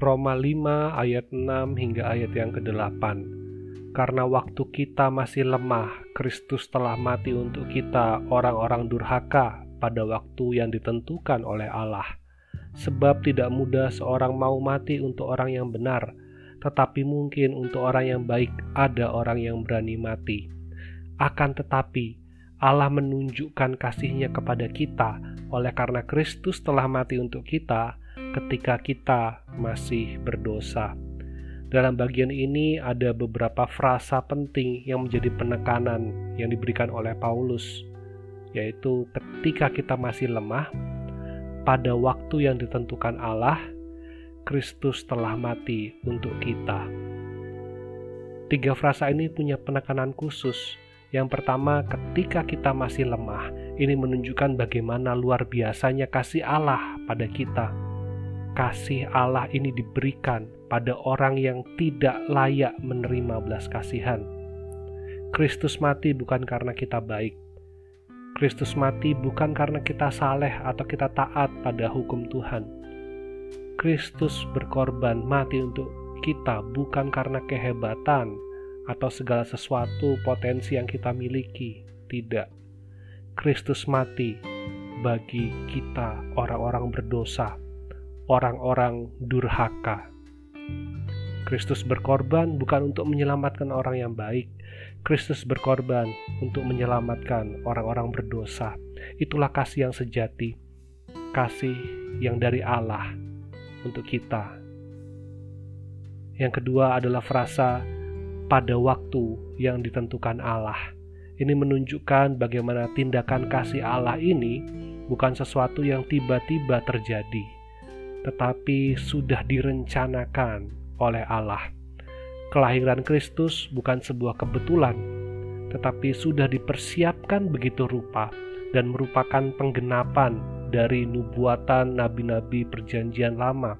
Roma 5 ayat 6 hingga ayat yang ke-8. Karena waktu kita masih lemah, Kristus telah mati untuk kita orang-orang durhaka pada waktu yang ditentukan oleh Allah. Sebab tidak mudah seorang mau mati untuk orang yang benar, tetapi mungkin untuk orang yang baik ada orang yang berani mati. Akan tetapi, Allah menunjukkan kasihnya kepada kita oleh karena Kristus telah mati untuk kita, ketika kita masih berdosa. Dalam bagian ini ada beberapa frasa penting yang menjadi penekanan yang diberikan oleh Paulus, yaitu ketika kita masih lemah, pada waktu yang ditentukan Allah, Kristus telah mati untuk kita. Tiga frasa ini punya penekanan khusus. Yang pertama, ketika kita masih lemah, ini menunjukkan bagaimana luar biasanya kasih Allah pada kita kasih Allah ini diberikan pada orang yang tidak layak menerima belas kasihan. Kristus mati bukan karena kita baik. Kristus mati bukan karena kita saleh atau kita taat pada hukum Tuhan. Kristus berkorban mati untuk kita bukan karena kehebatan atau segala sesuatu potensi yang kita miliki. Tidak. Kristus mati bagi kita orang-orang berdosa orang-orang durhaka. Kristus berkorban bukan untuk menyelamatkan orang yang baik, Kristus berkorban untuk menyelamatkan orang-orang berdosa. Itulah kasih yang sejati, kasih yang dari Allah untuk kita. Yang kedua adalah frasa pada waktu yang ditentukan Allah. Ini menunjukkan bagaimana tindakan kasih Allah ini bukan sesuatu yang tiba-tiba terjadi, tetapi sudah direncanakan oleh Allah. Kelahiran Kristus bukan sebuah kebetulan, tetapi sudah dipersiapkan begitu rupa dan merupakan penggenapan dari nubuatan nabi-nabi Perjanjian Lama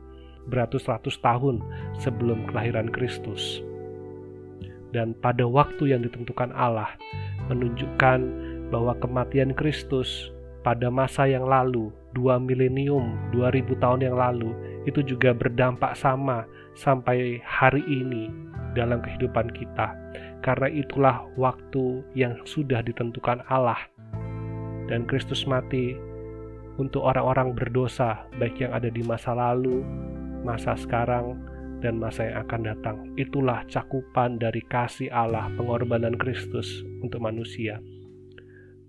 beratus-ratus tahun sebelum kelahiran Kristus. Dan pada waktu yang ditentukan Allah menunjukkan bahwa kematian Kristus pada masa yang lalu, dua milenium, dua ribu tahun yang lalu, itu juga berdampak sama sampai hari ini dalam kehidupan kita. Karena itulah waktu yang sudah ditentukan Allah. Dan Kristus mati untuk orang-orang berdosa, baik yang ada di masa lalu, masa sekarang, dan masa yang akan datang. Itulah cakupan dari kasih Allah, pengorbanan Kristus untuk manusia.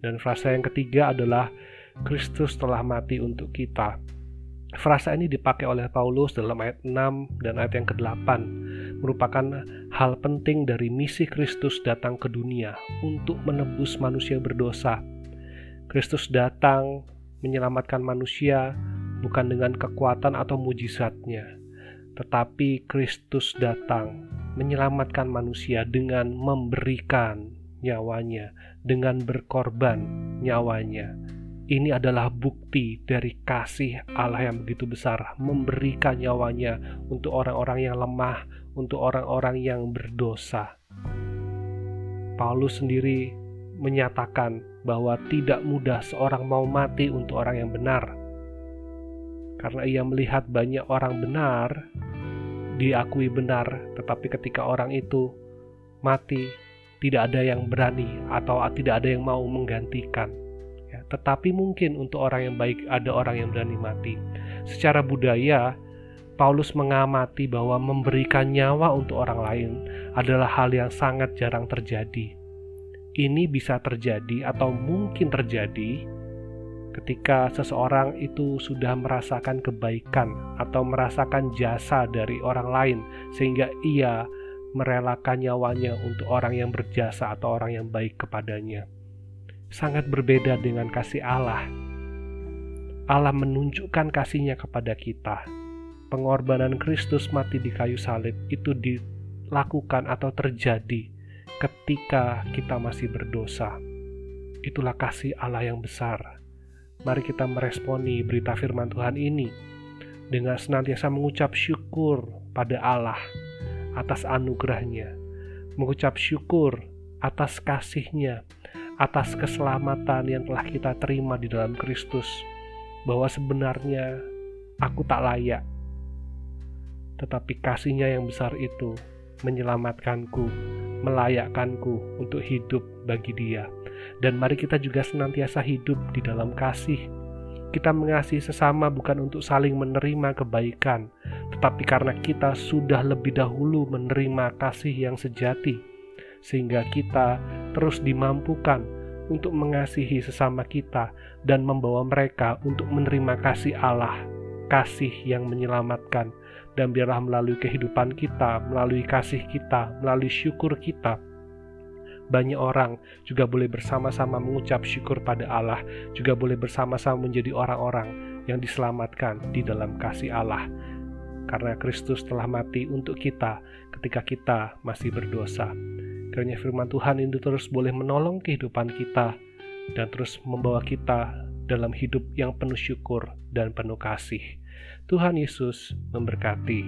Dan frasa yang ketiga adalah Kristus telah mati untuk kita. Frasa ini dipakai oleh Paulus dalam ayat 6 dan ayat yang ke-8 merupakan hal penting dari misi Kristus datang ke dunia untuk menebus manusia berdosa. Kristus datang menyelamatkan manusia bukan dengan kekuatan atau mujizatnya, tetapi Kristus datang menyelamatkan manusia dengan memberikan nyawanya dengan berkorban nyawanya. Ini adalah bukti dari kasih Allah yang begitu besar, memberikan nyawanya untuk orang-orang yang lemah, untuk orang-orang yang berdosa. Paulus sendiri menyatakan bahwa tidak mudah seorang mau mati untuk orang yang benar, karena ia melihat banyak orang benar diakui benar, tetapi ketika orang itu mati, tidak ada yang berani atau tidak ada yang mau menggantikan. Tetapi mungkin untuk orang yang baik ada orang yang berani mati. Secara budaya, Paulus mengamati bahwa memberikan nyawa untuk orang lain adalah hal yang sangat jarang terjadi. Ini bisa terjadi atau mungkin terjadi ketika seseorang itu sudah merasakan kebaikan atau merasakan jasa dari orang lain, sehingga ia merelakan nyawanya untuk orang yang berjasa atau orang yang baik kepadanya. Sangat berbeda dengan kasih Allah. Allah menunjukkan kasihnya kepada kita. Pengorbanan Kristus mati di kayu salib itu dilakukan atau terjadi ketika kita masih berdosa. Itulah kasih Allah yang besar. Mari kita meresponi berita firman Tuhan ini dengan senantiasa mengucap syukur pada Allah atas anugerahnya, mengucap syukur atas kasihnya, atas keselamatan yang telah kita terima di dalam Kristus, bahwa sebenarnya aku tak layak. tetapi kasihnya yang besar itu menyelamatkanku, melayakkanku untuk hidup bagi dia. Dan mari kita juga senantiasa hidup di dalam kasih. Kita mengasihi sesama bukan untuk saling menerima kebaikan, tetapi karena kita sudah lebih dahulu menerima kasih yang sejati, sehingga kita terus dimampukan untuk mengasihi sesama kita dan membawa mereka untuk menerima kasih Allah, kasih yang menyelamatkan, dan biarlah melalui kehidupan kita, melalui kasih kita, melalui syukur kita, banyak orang juga boleh bersama-sama mengucap syukur pada Allah, juga boleh bersama-sama menjadi orang-orang yang diselamatkan di dalam kasih Allah. Karena Kristus telah mati untuk kita ketika kita masih berdosa. Karena firman Tuhan itu terus boleh menolong kehidupan kita dan terus membawa kita dalam hidup yang penuh syukur dan penuh kasih. Tuhan Yesus memberkati.